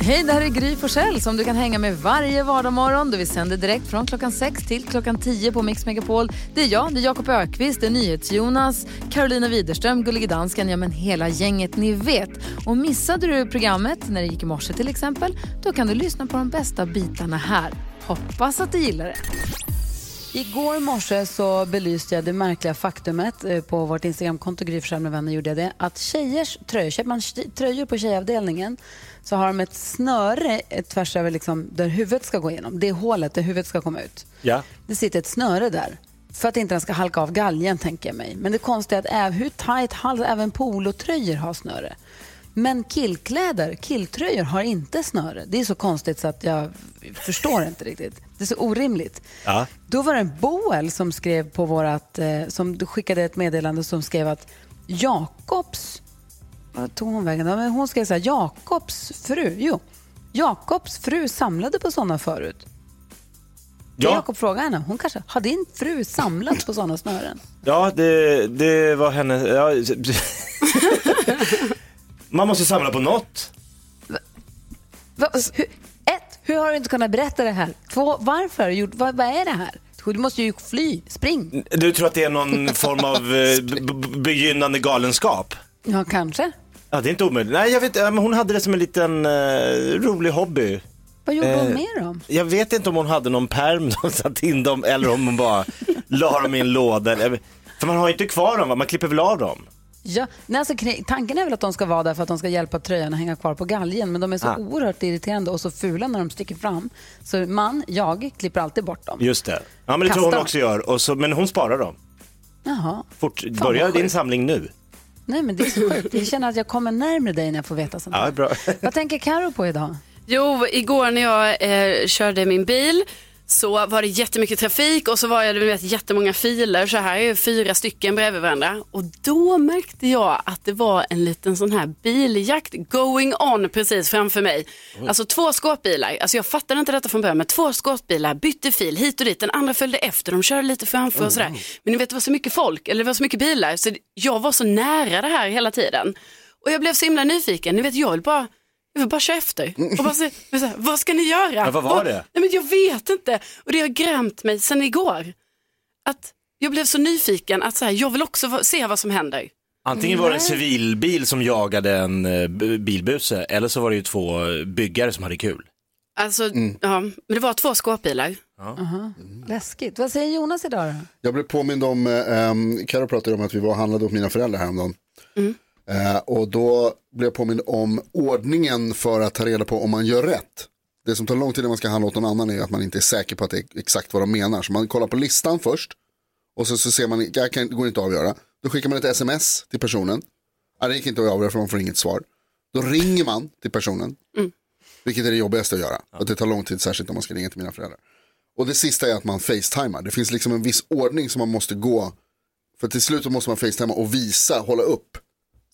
Hej, det här är Gry Forssell som du kan hänga med varje vardagsmorgon. Vi sänder direkt från klockan 6 till klockan 10 på Mix Megapol. Det är jag, det är Jakob Ökvist, det är NyhetsJonas, Carolina Widerström, Gullige Dansken, ja men hela gänget ni vet. Och missade du programmet när det gick i morse till exempel, då kan du lyssna på de bästa bitarna här. Hoppas att du gillar det. Igår morse så belyste jag det märkliga faktumet eh, på vårt Instagramkonto, Gry med vänner gjorde jag det, att tjejers tröjor, köper man tje- tröjor på tjejavdelningen så har de ett snöre tvärs över liksom, där huvudet ska gå igenom. Det är hålet där huvudet ska komma ut. Ja. Det sitter ett snöre där. För att inte den ska halka av galgen tänker jag mig. Men det konstiga är att äv- hur tajt hals, även polotröjor har snöre. Men killkläder, killtröjor har inte snöre. Det är så konstigt så att jag förstår inte riktigt. Det är så orimligt. Ja. Då var det en Boel som skrev på vårat, eh, som skickade ett meddelande som skrev att Jakobs, vad tog hon vägen? Men Hon skrev så här, Jakobs fru, jo, Jakobs fru samlade på sådana förut. Ja. Jakob frågade henne, hon kanske, har din fru samlat på sådana snören? Ja, det, det var henne. Ja. Man måste samla på något. Va, hur, ett, hur har du inte kunnat berätta det här? Två, varför? gjort- Vad, vad är det här? Du måste ju fly, spring. Du tror att det är någon form av eh, begynnande galenskap? Ja, kanske. Ja, det är inte omöjligt. Nej, jag vet men hon hade det som en liten eh, rolig hobby. Vad gjorde hon Eh, med dem? Jag vet inte om hon hade någon perm som satt in dem eller om hon bara la dem i en låda. För man har ju inte kvar dem, va? man klipper väl av dem. Ja, nej, alltså, tanken är väl att de ska vara där för att de ska hjälpa tröjan att hänga kvar på galgen. Men de är så Ah. oerhört irriterande och så fula när de sticker fram. Så man, jag, klipper alltid bort dem. Just det. Ja, men det tror Kasta hon också gör. Och så, men hon sparar dem. Jaha. Fort, börja din samling nu. Nej, men det är så sjukt. Jag känner att jag kommer närmare dig när jag får veta sånt Ja, här. bra. Vad tänker Karo på idag? Jo, igår när jag eh, körde min bil så var det jättemycket trafik och så var jag, du vet, jättemånga filer. Så här fyra stycken bredvid varandra. Och då märkte jag att det var en liten sån här biljakt going on precis framför mig. Alltså två skåpbilar. Alltså jag fattade inte detta från början, men två skåpbilar bytte fil hit och dit. Den andra följde efter, de körde lite framför och sådär. Men ni vet, det var så mycket folk, eller det var så mycket bilar, så jag var så nära det här hela tiden. Och jag blev så himla nyfiken. Ni vet, jag vill bara jag vill bara köra efter. Och bara här, vad ska ni göra? Ja, vad var Och- det? Nej, men jag vet inte. Och det har grämt mig sedan igår. Att jag blev så nyfiken att så här, jag vill också se vad som händer. Antingen var det en civilbil som jagade en eh, bilbuse eller så var det ju två byggare som hade kul. Alltså, ja, men det var två skåpbilar. Läskigt. Vad säger Jonas idag då? Jag blev påmind om, um, Karo pratade om att vi var och handlade åt mina föräldrar häromdagen. Eh, och då blev jag påmind om ordningen för att ta reda på om man gör rätt. Det som tar lång tid när man ska handla åt någon annan är att man inte är säker på att det är exakt vad de menar. Så man kollar på listan först och så, så ser man, jag kan, det går inte att avgöra. Då skickar man ett sms till personen. Ja, det gick inte att avgöra för man får inget svar. Då ringer man till personen. Vilket är det jobbigaste att göra. Och det tar lång tid, särskilt om man ska ringa till mina föräldrar. Och det sista är att man facetimar. Det finns liksom en viss ordning som man måste gå. För till slut måste man facetima och visa, hålla upp.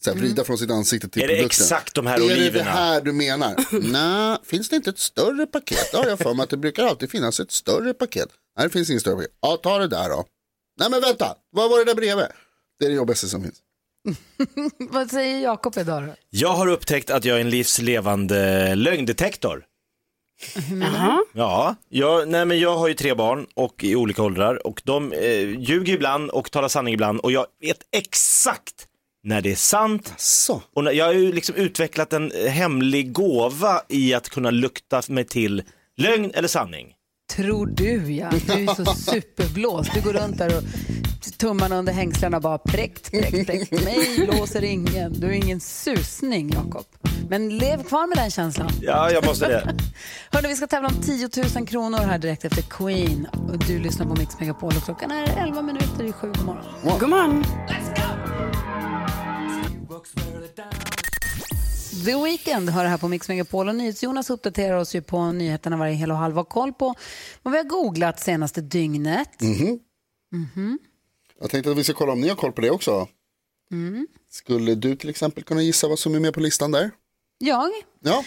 Så här, vrida från sitt ansikte till Är det produkten. exakt de här Är det det oliverna? här du menar? Nej, finns det inte ett större paket? Ja, jag för mig att det brukar alltid finnas ett större paket. Nej, det finns inget större paket. Ja, ta det där då. Nej, men vänta, vad var det där bredvid? Det är det jobbigaste som finns. Vad säger Jakob idag då? Jag har upptäckt att jag är en livslevande lögndetektor. Jaha. Ja, jag, nej men jag har ju tre barn och i olika åldrar och de eh, ljuger ibland och talar sanning ibland och jag vet exakt när det är sant Så. och när, jag har ju liksom utvecklat en eh, hemlig gåva i att kunna lukta mig till lögn eller sanning. Tror du ja. Du är så superblåst. Du går runt där och tummarna under hängslena bara präkt, präkt, präkt. Mig blåser ingen. Du är ingen susning, Jakob. Men lev kvar med den känslan. Ja, jag måste det. Hörrni, vi ska tävla om 10 000 kronor här direkt efter Queen. Och du lyssnar på Mix Megapol och klockan är 11 minuter i sju. God morgon. God morgon. The Weeknd hör det här på Mix Megapol och NyhetsJonas uppdaterar oss ju på nyheterna varje hel och halv har koll på vad vi har googlat senaste dygnet. Jag tänkte att vi ska kolla om ni har koll på det också. Skulle du till exempel kunna gissa vad som är med på listan där? Jag? Ja,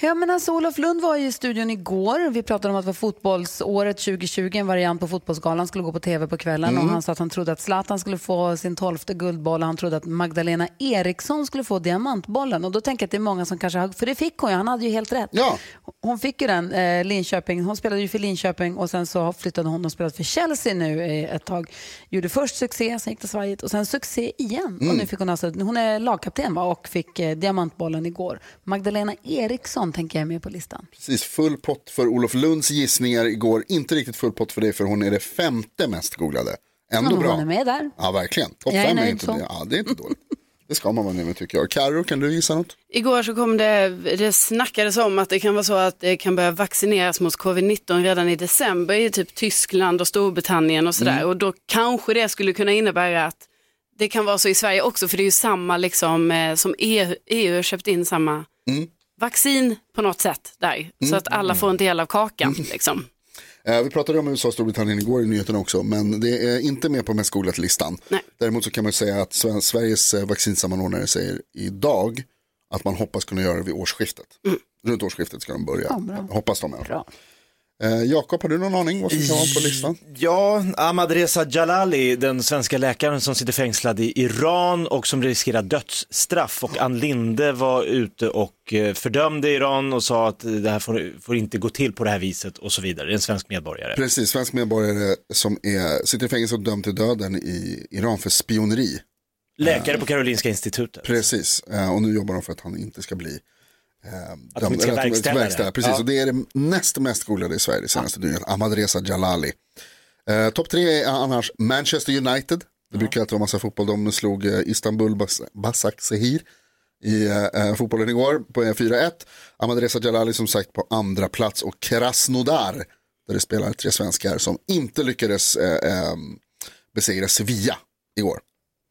Ja, men alltså, Olof Lund var i studion igår. Vi pratade om att det var fotbollsåret 2020, en variant på Fotbollsgalan skulle gå på tv på kvällen. Och han sa att han trodde att Zlatan skulle få sin tolfte guldboll och han trodde att Magdalena Eriksson skulle få diamantbollen. Och då tänker jag att det är många som kanske har, för det fick hon ju, han hade ju helt rätt. Ja. Hon fick ju den, eh, Linköping, hon spelade ju för Linköping och sen så flyttade hon och spelade för Chelsea nu eh, ett tag. Gjorde först succé, sen gick det svajigt och sen succé igen. Och nu fick hon alltså, hon är lagkapten va, och fick eh, diamantbollen igår. Magdalena Eriksson tänker jag är med på listan. Precis, full pott för Olof Lunds gissningar igår. Inte riktigt full pott för dig för hon är det femte mest googlade. Ändå Ja, bra. hon är med där. Ja, verkligen. Topp är fem är inte, så. ja, det är inte dåligt. Det ska man vara nöjd med tycker jag. Karo, kan du gissa något? Igår så kom det, det snackades om att det kan vara så att det kan börja vaccineras mot covid-19 redan i december i typ Tyskland och Storbritannien och sådär. Och då kanske det skulle kunna innebära att det kan vara så i Sverige också, för det är ju samma liksom eh, som EU, EU har köpt in samma vaccin på något sätt där. Så att alla får en del av kakan liksom. Eh, vi pratade om USA och Storbritannien igår i nyheterna också, men det är inte med på mest googlade-listan. Nej. Däremot så kan man säga att Sveriges eh, vaccinsammanordnare säger idag att man hoppas kunna göra det vid årsskiftet. Runt årsskiftet ska de börja. hoppas de fall. Bra. Eh, Jakob, har du någon aning vad som kan vara på listan? Ja, Ahmadreza Jalali, den svenska läkaren som sitter fängslad i Iran och som riskerar dödsstraff. Och Ann Linde var ute och eh, fördömde Iran och sa att det här får, får inte gå till på det här viset och så vidare. En svensk medborgare. Precis, svensk medborgare som är, sitter i fängelse och dömd till döden i Iran för spioneri. Läkare på Karolinska institutet. Precis, eh, och nu jobbar de för att han inte ska bli eh, Att de inte ska att verkställa det. verkställa. Precis, Ja. och det är det näst mest googlade i Sverige det senaste dygnet. Ahmadreza Jalali. Eh, Topp tre är annars Manchester United. Det brukar alltid vara massa fotboll. De slog eh, Istanbul Bas Basaksehir i eh, eh, fotbollen igår på eh, 4-1. Ahmadreza Jalali som sagt på andra plats och Krasnodar där det spelar tre svenskar som inte lyckades eh, eh, besegra Sevilla igår.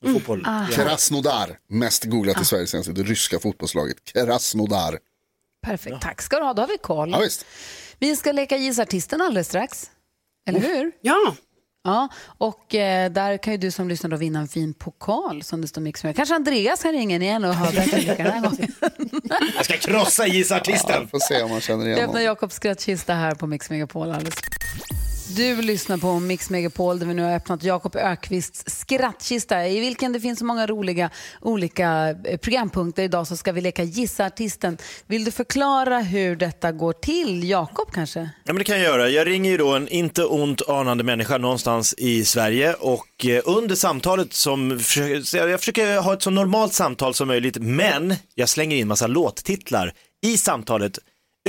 Fotboll. Krasnodar, mest googlat i Sverige senaste, det ryska fotbollslaget. Krasnodar. Perfekt, tack ska du ha. Då har vi koll. Ja, visst. Vi ska leka Gissa artisten alldeles strax. Eller hur? Ja, Ja, och eh, där kan ju du som lyssnar då vinna en fin pokal som det står mix med. Kanske Andreas kan ringa in igen och ha den här gången. Jag ska krossa gissartisten. Får se om man känner igen öppnar någon. Jakobs skrattkista här på Mix Megapol alldeles. Du lyssnar på Mix Megapol där vi nu har öppnat Jakob Ökvists skrattkista i vilken det finns så många roliga olika eh, programpunkter. Idag så ska vi leka Gissa artisten. Vill du förklara hur detta går till? Jakob kanske? Ja, men det kan jag göra. Jag ringer ju då en inte ont anande människa någonstans i Sverige och eh, under samtalet som, jag försöker ha ett så normalt samtal som möjligt, men jag slänger in massa låttitlar i samtalet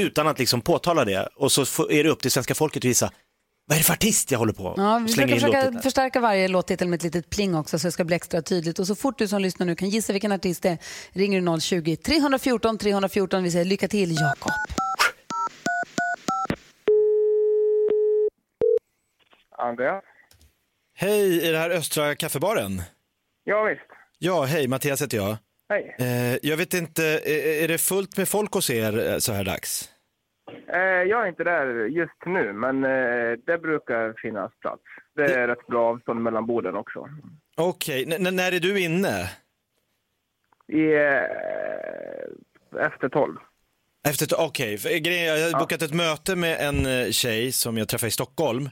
utan att liksom påtala det och så är det upp till svenska folket att visa vad är det för artist jag håller på Ja, vi brukar försöka förstärka varje låttitel med ett litet pling också så det ska bli extra tydligt. Och så fort du som lyssnar nu kan gissa vilken artist det är ringer du 020-314 314. Vi säger lycka till Jakob. Andreas? Hej, är det här Östra kaffebaren? Ja, visst. Ja, hej, Mattias heter jag. Hej. Eh, jag vet inte, är, är det fullt med folk hos er eh, så här dags? Eh, jag är inte där just nu, men eh, det brukar finnas plats. Det är rätt bra avstånd mellan borden också. Okej, n- när är du inne? I, eh, efter tolv. Efter okej, är, jag har bokat ett möte med en tjej som jag träffade i Stockholm.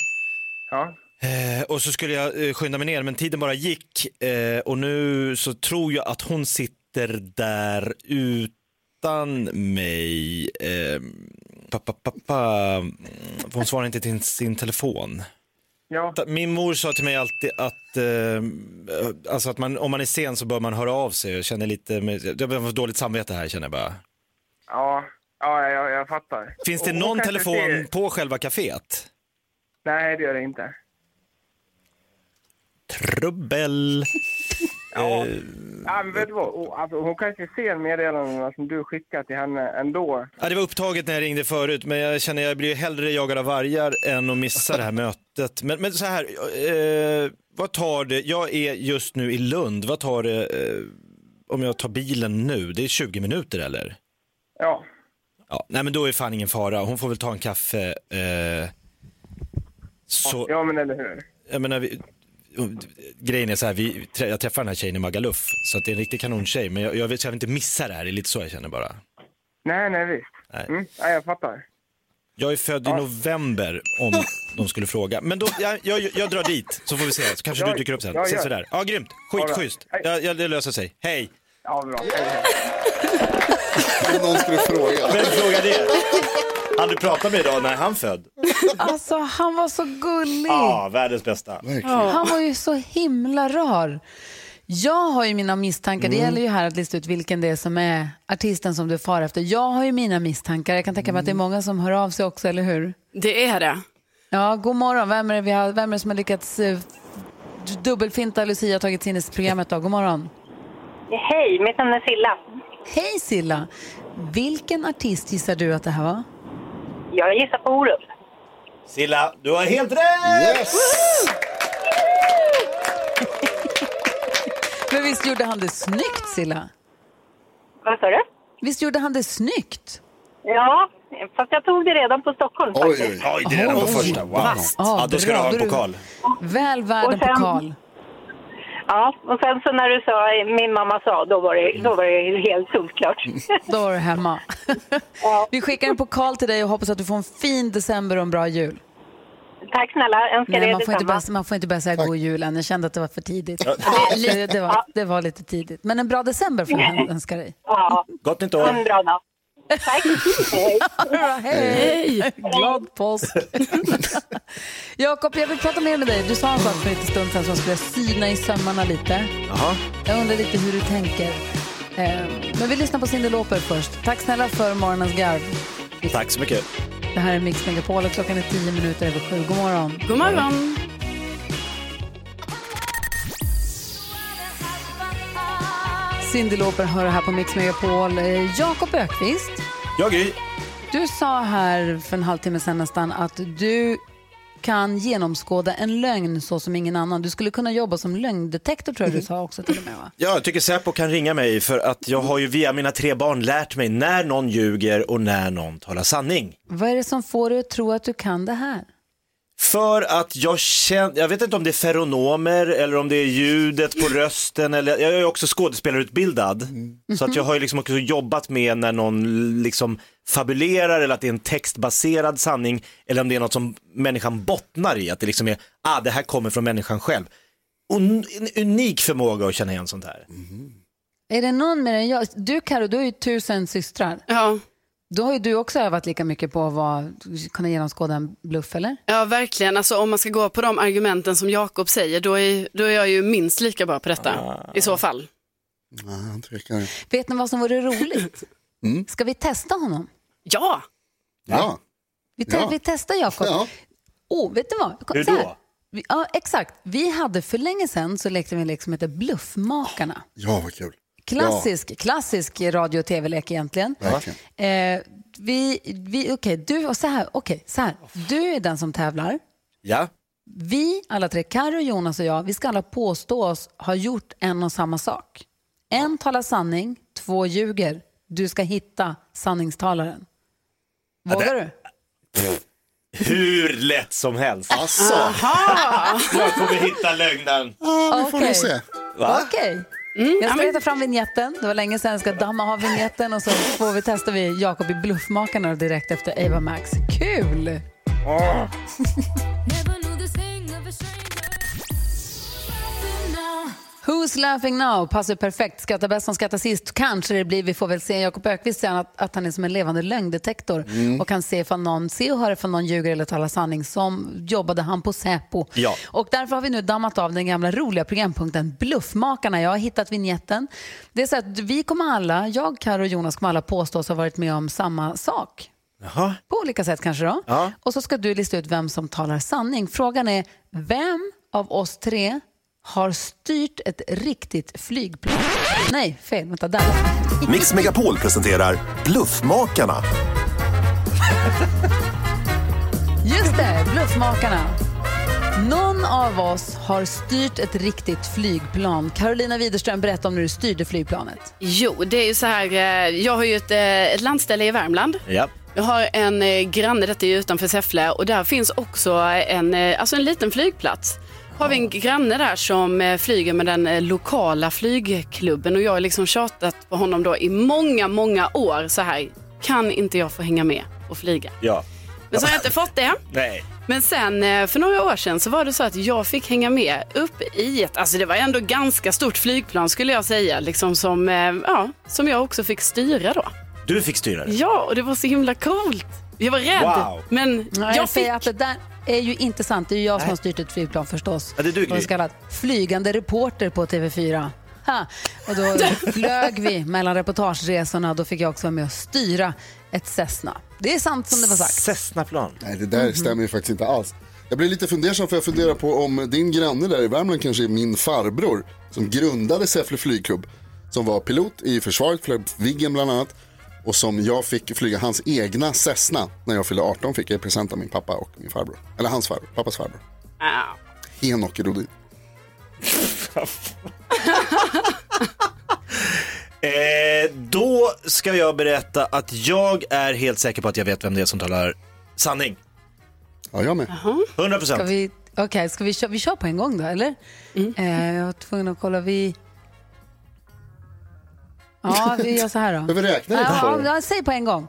Ja. Eh, och så skulle jag eh, skynda mig ner, men tiden bara gick. Eh, och nu så tror jag att hon sitter där utan mig. Eh, pa, pa, pa, pa. Mm, Hon svarar inte till sin telefon. Ja. Min mor sa till mig alltid att, eh, alltså att man, om man är sen så bör man höra av sig. Jag känner lite, jag har dåligt samvete här känner jag bara. Ja, ja jag, jag fattar. Finns det Och- någon telefon ser- på själva kaféet? Nej, det gör det inte. Trubbel. Ja. Eh, Ja, men vet du vad? Alltså, hon kanske ser meddelandena som du skickar till henne ändå. Ja, det var upptaget när jag ringde förut, men jag känner jag blir hellre jagad av vargar än att missa det här mötet. Men, men så här, eh, vad tar det, jag är just nu i Lund, vad tar det eh, om jag tar bilen nu? Det är 20 minuter eller? Ja. Ja, nej men då är fan ingen fara, hon får väl ta en kaffe. Eh, så, Ja, men eller hur? jag menar, vi, grejen är så här, vi, jag träffar den här tjejen i Magaluf, så att det är en riktig kanontjej, men jag, jag, vet, jag vill inte missa det här, det är lite så jag känner bara. Nej, nej, visst. Mm, ja, jag fattar. Jag är född i november om de skulle fråga. Men då, jag, jag, jag drar dit så får vi se, så kanske Ja, du dyker upp sen. ja, Ses ja. Ja, grymt. Ja, Skitschysst. Ja, ja, det löser sig. Hej. Ja, bra. Hej, hej. Om någon skulle fråga. Vem frågar det? Han du pratade med idag, när är han född? Alltså han var så gullig. Ja, världens bästa. Verkligen. Han var ju så himla rar. Jag har ju mina misstankar, Mm. det gäller ju här att lista ut vilken det är som är artisten som du far efter. Jag har ju mina misstankar, jag kan tänka mig att det är Mm. många som hör av sig också, eller hur? Det är det. Ja, god morgon, vem är det, vi har, vem är det som har lyckats eh, dubbelfinta Lucia och tagit sig in i programmet då? God morgon. Hej, mitt namn är Silla. Hej Silla! Vilken artist gissar du att det här var? Jag gissar på Orup. Silla, du har helt rätt! Yes! Men visst gjorde han det snyggt Silla? Vad sa du? Visst gjorde han det snyggt? Ja, fast jag tog det redan på Stockholm Oj, faktiskt. oj. Oj, det är redan på första. Wow. Ja, då ska du ha en pokal. Väl värd en Och sen- pokal. Ja, och sen så när du sa, min mamma sa, då var det, då var det helt solklart. Då var du hemma. Ja. Vi skickar en pokal till dig och hoppas att du får en fin december och en bra jul. Tack snälla, önskar Nej, man får, inte börja, man får inte börja säga god jul än. Jag kände att det var för tidigt. Ja. Det, det, var, det var lite tidigt. Men en bra december får jag önska dig. Ja, Gott nytt ha en år. bra dag. Tack. Hej. Hej! Glad påsk! Jakob, jag vill prata mer med dig. Du sa en sak för en stund sedan som skulle syna i sömmarna lite. Jaha. Jag undrar lite hur du tänker. Eh, Men vi lyssnar på Cyndi Lauper först. Tack snälla för morgonens garv. Tack så mycket. Det här är Mix Megapol och klockan är tio minuter över sju. God morgon. God morgon. Cyndi Lauper hör här på Mix Megapol. Eh, Jakob Ökvist, Jag Gry. du sa här för en halvtimme sedan nästan att du kan genomskåda en lögn så som ingen annan. Du skulle kunna jobba som lögndetektor tror jag du sa också till och med va? Ja, jag tycker Säpo kan ringa mig för att jag har ju via mina tre barn lärt mig när någon ljuger och när någon talar sanning. Vad är det som får dig att tro att du kan det här? För att jag känner, jag vet inte om det är feronomer eller om det är ljudet på rösten eller, jag är också skådespelarutbildad. Så att jag har ju liksom också jobbat med när någon liksom fabulerar eller att det är en textbaserad sanning eller om det är något som människan bottnar i, att det liksom är, ah det här kommer från människan själv. Och en unik förmåga att känna igen sånt här. Är det någon mer än jag? Du Karo, du har ju tusen systrar. Ja. Då har ju du också övat lika mycket på att vara, kunna genomskåda en bluff, eller? ja, verkligen. Alltså, om man ska gå på de argumenten som Jakob säger, då är, då är jag ju minst lika bra på detta. I så fall. Tvekar. Vet ni vad som vore roligt? Ska vi testa honom? Ja, Ja. Vi, te- Ja. vi testar Jakob. ja. Oh, vet du vad? Hur då? Vi, ja, exakt. Vi hade för länge sedan så lekte vi en lek som heter Bluffmakarna. Ja, vad kul. Klassisk, klassisk radio och tv-lek egentligen. Eh, vi, vi, okej, du, och så här, okej, så här. Du är den som tävlar. Ja, Vi, alla tre, Karo, Jonas och jag, vi ska alla påstå oss ha gjort en och samma sak. En talar sanning, två ljuger. Du ska hitta sanningstalaren. Vågar du? hur lätt som helst. Asså, Jag kommer hitta lögnen. ja, vi får Okej. nog se. Va? Okej. jag ska leta fram vignetten. Det var länge sedan jag ska damma av vignetten och så får vi testa vi Jakob i Bluffmakarna direkt efter Ava Max. Kul! Who's laughing now? Passar perfekt. Skrattar bäst som skrattar sist. Kanske det blir, vi får väl se. Jakob Ökvist säger att, att han är som en levande lögndetektor och kan se, ifall någon, se och höra ifall någon ljuger eller talar sanning. Som jobbade han på Säpo. Ja. Och därför har vi nu dammat av den gamla roliga programpunkten Bluffmakarna. Jag har hittat vignetten. Det är så att vi kommer alla, jag, Karo och Jonas kommer alla påstå oss ha varit med om samma sak. Jaha. På olika sätt kanske då. Ja. Och så ska du lista ut vem som talar sanning. Frågan är, vem av oss tre har styrt ett riktigt flygplan? Nej, fel. Vänta, där. Mix Megapol presenterar Bluffmakarna. Just det, Bluffmakarna. Någon av oss har styrt ett riktigt flygplan. Carolina Widerström, berätta om när du styrde flygplanet. jo, det är ju så här, eh, jag har ju ett, eh, ett landställe i Värmland. Ja. Jag har en eh, granne, detta är utanför Säffle, och där finns också en, alltså en liten flygplats. Har vi en granne där som eh, flyger med den eh, lokala flygklubben och jag har liksom tjatat på honom då i många, många år så här. kan inte jag få hänga med och flyga? Ja. Men så har jag inte fått det. Nej. Men sen eh, för några år sedan så var det så att jag fick hänga med upp i ett, alltså det var ändå ganska stort flygplan skulle jag säga, liksom som, ja, som jag också fick styra då. Du fick styra det. Ja, och det var så himla coolt. Jag var rädd, Wow. men Ja, jag jag fick... säger att det där är ju inte sant. Det är ju jag som har styrt ett flygplan förstås. Ja, det är du, Gry. Och så kallad flygande reporter på TV4. Ha. Och då flög vi mellan reportageresorna. Då fick jag också vara med och styra ett Cessna. Det är sant som det var sagt. Cessnaplan. Nej, det där stämmer ju faktiskt inte alls. Jag blir lite fundersam för jag funderar på om din granne där i Värmland kanske är min farbror som grundade Säffle flygklubb. Som var pilot i försvaret, flög Viggen bland annat. Och som jag fick flyga hans egna Cessna när jag fyllde 18 fick jag i present av min pappa och min farbror. Eller hans farbror, pappas farbror. Ah. Henok Rodin. Eh, då ska jag berätta att jag är helt säker på att jag vet vem det är som talar sanning. Ja, jag med. 100 Ska procent. vi, okay, ska vi, köra, vi kör på en gång då, eller? Eh, jag var tvungen att kolla. Vi... Ja, vi gör så här då. Vi räkna lite på Ja, det? ja, säg på en gång.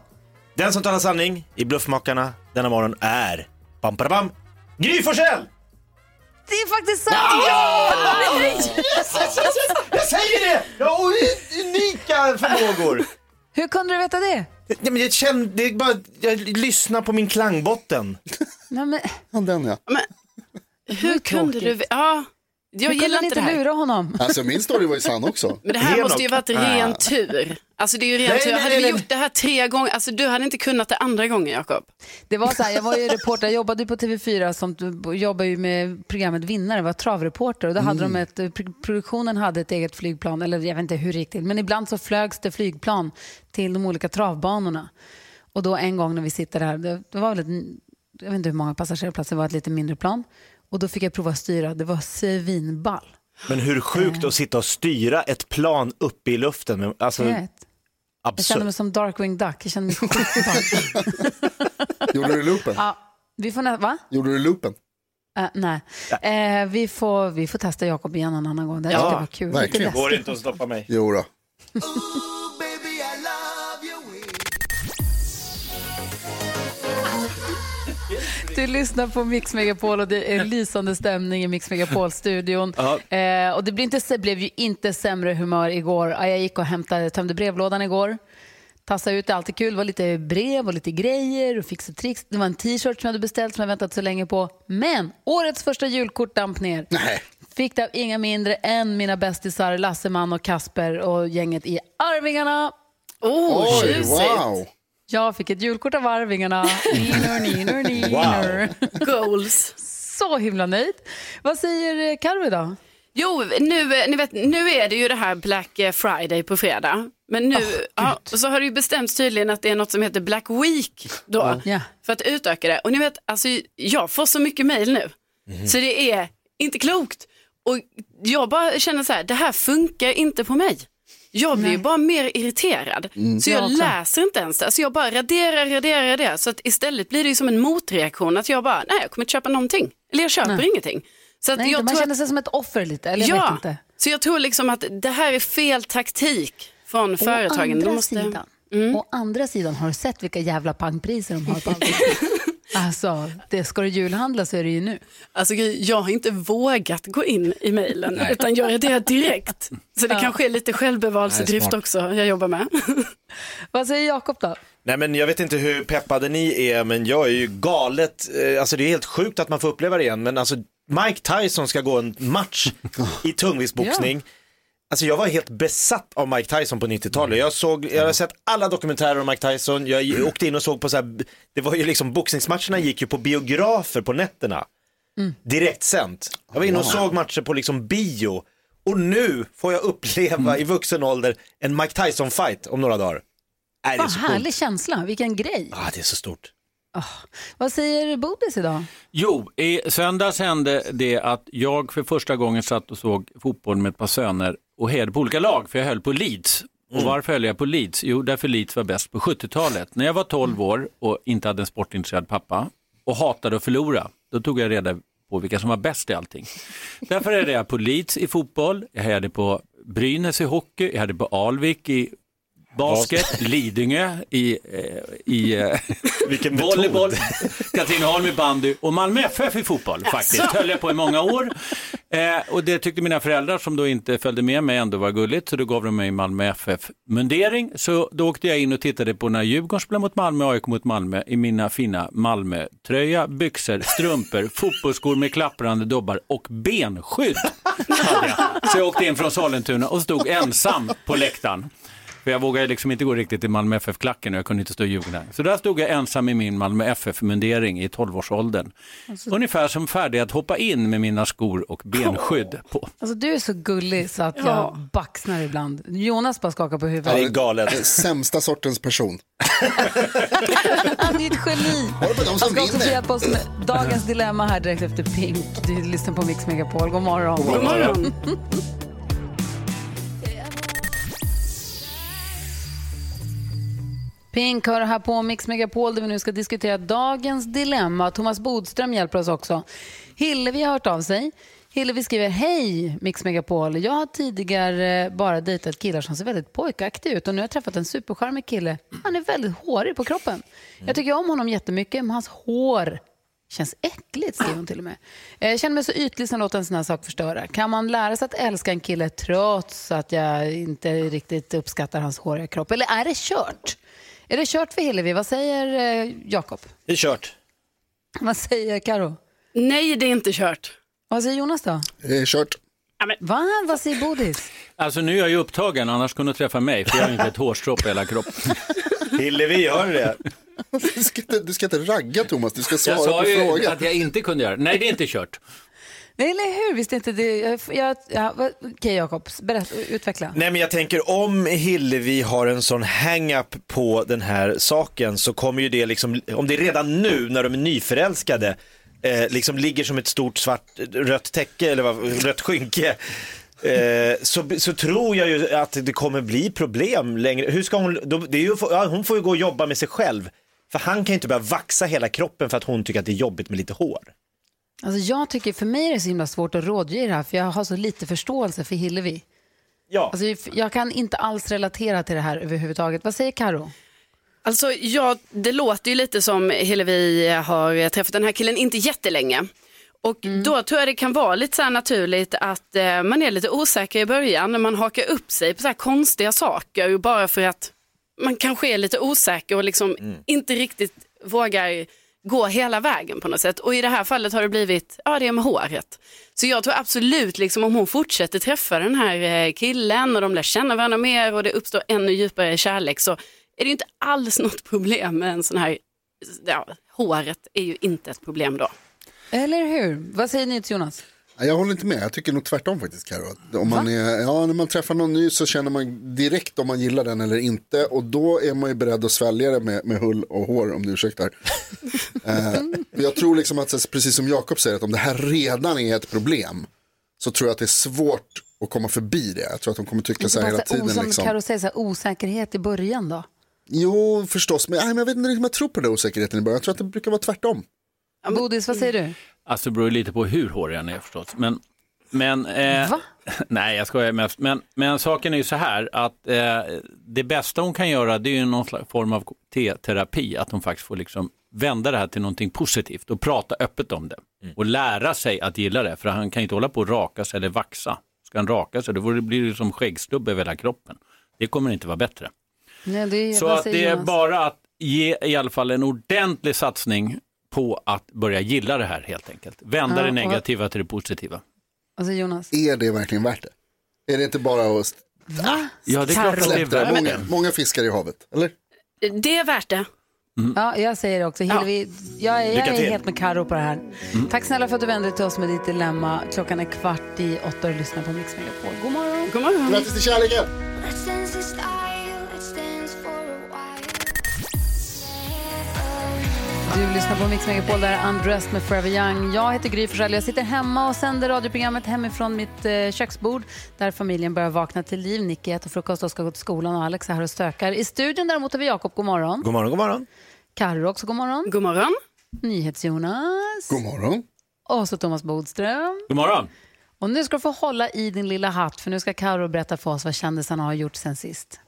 Den som talar sanning i Bluffmakarna denna morgon är bam, bam, bam, Gry Forssell! Det är faktiskt sant! Ja! Jag säger det! Jag har unika förmågor. Hur kunde du veta det? Nej, men jag känner, det är bara, jag lyssnar på min klangbotten. Nej, men, Ja, den ja. Hur kunde du... Ja, jag hur kunde gillar ni inte här. lura honom? Alltså min story var ju sann också. Men det här Henok. måste ju varit ren tur. Alltså det är ju ren Nej, tur. nej, Hade nej, vi nej. gjort det här tre gånger, alltså du hade inte kunnat det andra gången Jakob. Det var så här, jag var ju reporter, jag jobbade ju på TV4 som jobbar ju med programmet Vinnare, var travreporter och då hade de ett, pro- produktionen hade ett eget flygplan, eller jag vet inte hur till, men ibland så flögs det flygplan till de olika travbanorna. Och då en gång när vi sitter det, det var väl ett, jag vet inte hur många passagerarplatser, det var ett lite mindre plan. Och då fick jag prova att styra, det var svinball. Men hur sjukt att sitta och styra ett plan uppe i luften. Alltså, Jag vet. Jag kände mig som Darkwing Duck, jag kände mig skitball. Gjorde du loopen? ja, vi får nä- va? Gjorde du loopen? Eh, nej, eh, vi, får, vi får testa Jakob igen en annan gång. Det Ja, ja, var kul. verkligen. Lite Går inte att stoppa mig. Jo då. Du lyssnar på Mix Megapol och det är lysande stämning i Mix Megapol-studion. Eh, och det blev, inte, blev ju inte sämre humör igår. Ja, Jag gick och hämtade, tömde brevlådan igår. Tassade ut, det är alltid kul. Det var lite brev och lite grejer och fixa tricks. Det var en t-shirt som jag hade beställt som jag väntat så länge på. Men årets första julkort damp ner. Nej. Fick det av inga mindre än mina bästisar Lasseman och Kasper och gänget i Arvingarna. Oh, Oj, tjusigt. wow. Jag fick ett julkort av Arvingarna. Niner, niner, niner. Goals. Så himla nöjd. Vad säger eh, Karo idag? Jo, nu, ni vet, nu är det ju det här Black Friday på fredag. Men nu ja, så har det ju bestämts tydligen att det är något som heter Black Week då. Ja. För att utöka det. Och ni vet, alltså, jag får så mycket mejl nu. Så det är inte klokt. Och jag bara känner så här, det här funkar inte på mig. Jag blir ju bara mer irriterad. Så jag Jag läser inte ens det. Alltså jag bara raderar, raderar, raderar. Så att istället blir det ju som en motreaktion. Att jag bara, nej jag kommer inte köpa någonting. Eller jag köper Nej. ingenting. Så att Nej, jag inte. man tror känner att, sig som ett offer lite, eller jag vet ja, inte. så jag tror liksom att det här är fel taktik från Å företagen. andra, måste... Mm. sidan, å andra sidan, har du sett vilka jävla pangpriser de har på allt? Alltså, det ska du julhandla så är det ju nu. Alltså, jag har inte vågat gå in i mejlen utan jag raderar direkt. Så det kanske är lite självbevarelsedrift också jag jobbar med. Vad säger Jakob då? Nej men jag vet inte hur peppade ni är men jag är ju galet, eh, alltså det är helt sjukt att man får uppleva det igen men alltså Mike Tyson ska gå en match i tungviktsboxning. Alltså jag var helt besatt av Mike Tyson på 90-talet. Jag, såg, jag har sett alla dokumentärer om Mike Tyson, jag åkte in och såg på så här, det var ju liksom boxningsmatcherna gick ju på biografer på nätterna. Direkt sänt. Jag var inne och såg matcher på liksom bio. Och nu får jag uppleva i vuxen ålder en Mike Tyson-fight om några dagar. Är Vad härlig coolt. känsla, vilken grej. Ah, det är så stort. Vad säger Bodis idag? Jo, i söndags hände det att jag för första gången satt och såg fotboll med ett par söner och hejade på olika lag, för jag höll på Leeds. Och varför höll jag på Leeds? Jo, därför Leeds var bäst på 70-talet. När jag var 12 år och inte hade en sportintresserad pappa och hatade att förlora, då tog jag reda på vilka som var bäst i allting. Därför hejade jag på Leeds i fotboll, jag hejade på Brynäs i hockey, jag hade på Alvik i basket, Lidingö i, eh, i eh, Vilken metod. volleyboll, Katrineholm i bandy och Malmö FF i fotboll faktiskt. Höll jag på i många år. Eh, och det tyckte mina föräldrar som då inte följde med mig ändå var gulligt så då gav de mig Malmö FF-mundering. Så då åkte jag in och tittade på när Djurgården spelade mot Malmö och AIK mot Malmö i mina fina Malmö-tröja, byxor, strumpor, fotbollsskor med klapprande dobbar och benskydd. Så jag åkte in från Sollentuna och stod ensam på läktaren. För jag vågade liksom inte gå riktigt i Malmö FF-klacken och jag kunde inte stå i Djurgården. Så där stod jag ensam i min Malmö FF-mundering i 12-årsåldern. Ungefär som färdig att hoppa in med mina skor och benskydd på. Alltså du är så gullig så att jag baxnar ibland. Jonas bara skakar på Det är huvudet. galet. Sämsta sortens person. Han är ett geni. Han ska också få hjälpa oss med dagens dilemma här direkt efter Pink. Du lyssnar på Mix Megapol. God morgon. God morgon. Pink hör här på Mix Megapol där vi nu ska diskutera dagens dilemma. Thomas Bodström hjälper oss också. Hillevi har hört av sig. Hillevi skriver, hej Mix Megapol. Jag har tidigare eh, bara dejtat killar som ser väldigt pojkaktiga ut och nu har jag träffat en supercharmig kille. Han är väldigt hårig på kroppen. Jag tycker om honom jättemycket men hans hår känns äckligt, skriver hon till och med. Jag känner mig så ytlig som låter en sån här sak förstöra. Kan man lära sig att älska en kille trots att jag inte riktigt uppskattar hans håriga kropp? Eller är det kört? Är det kört för Hillevi? Vad säger eh, Jakob? Det är kört. Vad säger Karo? Nej, det är inte kört. Vad säger Jonas då? Det är kört. Va? Vad säger Bodis? Alltså nu är jag ju upptagen, annars kunde du träffa mig, för jag har inte ett hårstrå på hela kroppen. Hillevi, gör det. Du ska, inte, du ska inte ragga Thomas, du ska Jag svara sa på ju frågan. att jag inte kunde göra det. Nej, det är inte kört. Nej, eller hur? Visst inte det? Jag, jag, Okej, Jakob. Berätta, utveckla. Nej men jag tänker om Hillevi har en sån hang-up på den här saken så kommer ju det liksom, om det är redan nu när de är nyförälskade, eh, liksom ligger som ett stort svart rött täcke eller vad, rött skynke. Eh, så, så tror jag ju att det kommer bli problem längre. Hur ska hon, då, det är ju, ja, hon får ju gå och jobba med sig själv. För han kan ju inte börja vaxa hela kroppen för att hon tycker att det är jobbigt med lite hår. Alltså, jag tycker, för mig är det så himla svårt att rådge i det här, för jag har så lite förståelse för Hillevi. Ja. Alltså, jag kan inte alls relatera till det här överhuvudtaget. Vad säger Karo? Alltså, ja, det låter ju lite som Hillevi har träffat den här killen inte jättelänge. Och då tror jag det kan vara lite så här naturligt att eh, man är lite osäker i början när man hakar upp sig på så här konstiga saker bara för att man kanske är lite osäker och liksom inte riktigt vågar gå hela vägen på något sätt. Och i det här fallet har det blivit, ja det är med håret. Så jag tror absolut liksom om hon fortsätter träffa den här eh, killen och de lär känna varandra mer och det uppstår ännu djupare kärlek så är det ju inte alls något problem med en sån här, ja, håret är ju inte ett problem då. Eller hur? Vad säger ni till Jonas? Ja, Jag håller inte med, jag tycker nog tvärtom faktiskt Karo. Om man är, ja, när man träffar någon ny så känner man direkt om man gillar den eller inte. Och då är man ju beredd att svälja det med, med hull och hår om du ursäktar. eh, jag tror liksom att, precis som Jakob säger, att om det här redan är ett problem så tror jag att det är svårt att komma förbi det. Jag tror att de kommer tycka så här hela tiden. Som Liksom. Karo säger, så här, osäkerhet i början då? Jo, förstås, men, nej, men jag vet inte om jag tror på den osäkerheten i början. Jag tror att det brukar vara tvärtom. Bodis, vad säger du? Alltså det beror lite på hur hårig han är förstås. Men, men, eh, Va? Nej, jag skojar mest. Men, men saken är ju så här att eh, det bästa hon kan göra det är ju någon slags form av T-terapi. Att hon faktiskt får liksom vända det här till någonting positivt och prata öppet om det. Och lära sig att gilla det. För han kan ju inte hålla på och raka sig eller vaxa. Ska han raka sig då blir det som skäggstubb över hela kroppen. Det kommer inte vara bättre. Nej, det, Så vad att det är Jonas? bara att ge i alla fall en ordentlig satsning på att börja gilla det här helt enkelt. Vända Ja, det och- negativa till det positiva. Säger Jonas? Är det verkligen värt det? Är det inte bara att Ja, det är klart att det är det? värt Många, många fiskar i havet, eller? Det är värt det. Ja, jag säger det också. Hillevi, jag, är- Lycka jag är helt med Karo på det här. Tack snälla för att du vände dig till oss med ditt dilemma. Klockan är kvart i åtta och du lyssnar på Mix Megapol. God morgon. God morgon. Grattis till kärleken! Du lyssnar på Mix Megapol, där är Undressed med Forever Young. Jag heter Gry Forssell. Jag sitter hemma och sänder radioprogrammet hemifrån mitt eh, köksbord där familjen börjar vakna till liv. Nicky äter frukost och ska gå till skolan och Alex är här och stökar. I studion däremot har vi Jakob, god morgon. God morgon, god morgon. Carro också, god morgon. God morgon. NyhetsJonas. God morgon. Och så Thomas Bodström. God morgon. Och nu ska du få hålla i din lilla hatt för nu ska Karo berätta för oss vad kändisarna har gjort sen sist.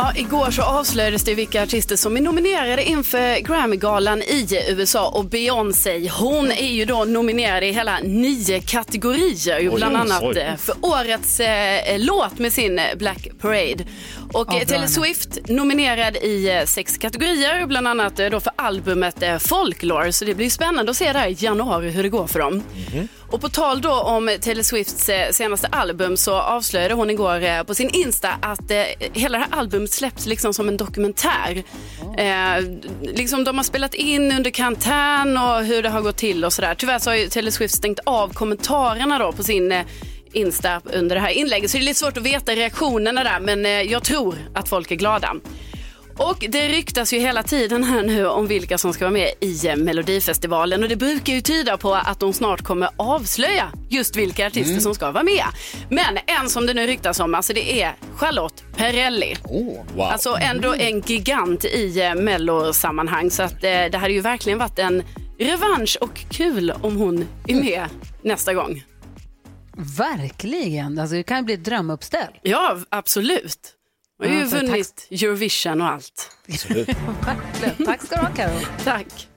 Ja, igår så avslöjades det vilka artister som är nominerade inför Grammy-galan i USA och Beyoncé, hon är ju då nominerad i hela nio kategorier, ju bland annat oj. eh, för årets eh, låt med sin eh, Black Parade. Och eh, Taylor. Swift nominerad i eh, sex kategorier, bland annat då för albumet Folklore, så det blir spännande att se där i januari hur det går för dem. Och på tal då om Taylor Swifts eh, senaste album så avslöjade hon igår eh, på sin Insta att eh, hela det här albumet släpps liksom som en dokumentär. Eh, liksom de har spelat in under karantän och hur det har gått till och sådär. Tyvärr så har ju Taylor Swift stängt av kommentarerna då på sin eh, Insta under det här inlägget så det är lite svårt att veta reaktionerna där men eh, jag tror att folk är glada. Och det ryktas ju hela tiden här nu om vilka som ska vara med i Melodifestivalen och det brukar ju tyda på att de snart kommer avslöja just vilka artister som ska vara med. Men en som det nu ryktas om, alltså det är Charlotte Perrelli. Alltså ändå en gigant i eh, mellosammanhang så att eh, det hade ju verkligen varit en revansch och kul om hon är med nästa gång. Verkligen. Alltså, det kan ju bli ett drömuppställ. Ja, absolut. Hon har ju vunnit Eurovision och allt. Verkligen. Tack ska du ha, Karo. Tack.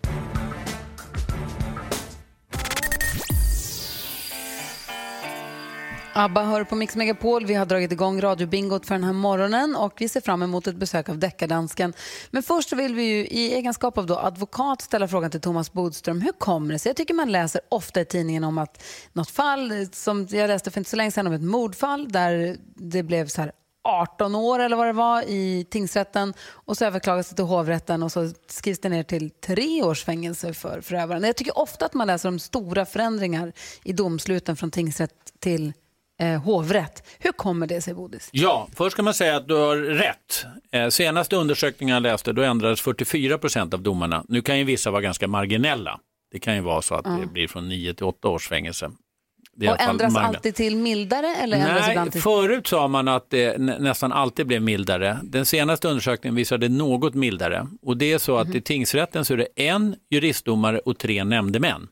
Abba hör på Mix Megapol. Vi har dragit igång radiobingot för den här morgonen och vi ser fram emot ett besök av deckardansken. Men först vill vi ju i egenskap av då advokat ställa frågan till Thomas Bodström. Hur kommer det sig? Jag tycker man läser ofta i tidningen om att något fall, som jag läste för inte så länge sedan om ett mordfall där det blev så här 18 år eller vad det var i tingsrätten och så överklagas det till hovrätten och så skrivs det ner till tre års fängelse för förövaren. Jag tycker ofta att man läser om stora förändringar i domsluten från tingsrätt till eh, hovrätt. Hur kommer det sig, Bodis? Ja, först ska man säga att du har rätt. Eh, senaste undersökningen jag läste, då ändrades 44 procent av domarna. Nu kan ju vissa vara ganska marginella. Det kan ju vara så att det blir från 9 till 8 års fängelse. Det Och ändras marginellt. alltid till mildare eller Nej, till... förut sa man att det nä- nästan alltid blev mildare. Den senaste undersökningen visade något mildare. Och det är så att Mhm. i tingsrätten så är det en juristdomare och tre nämndemän.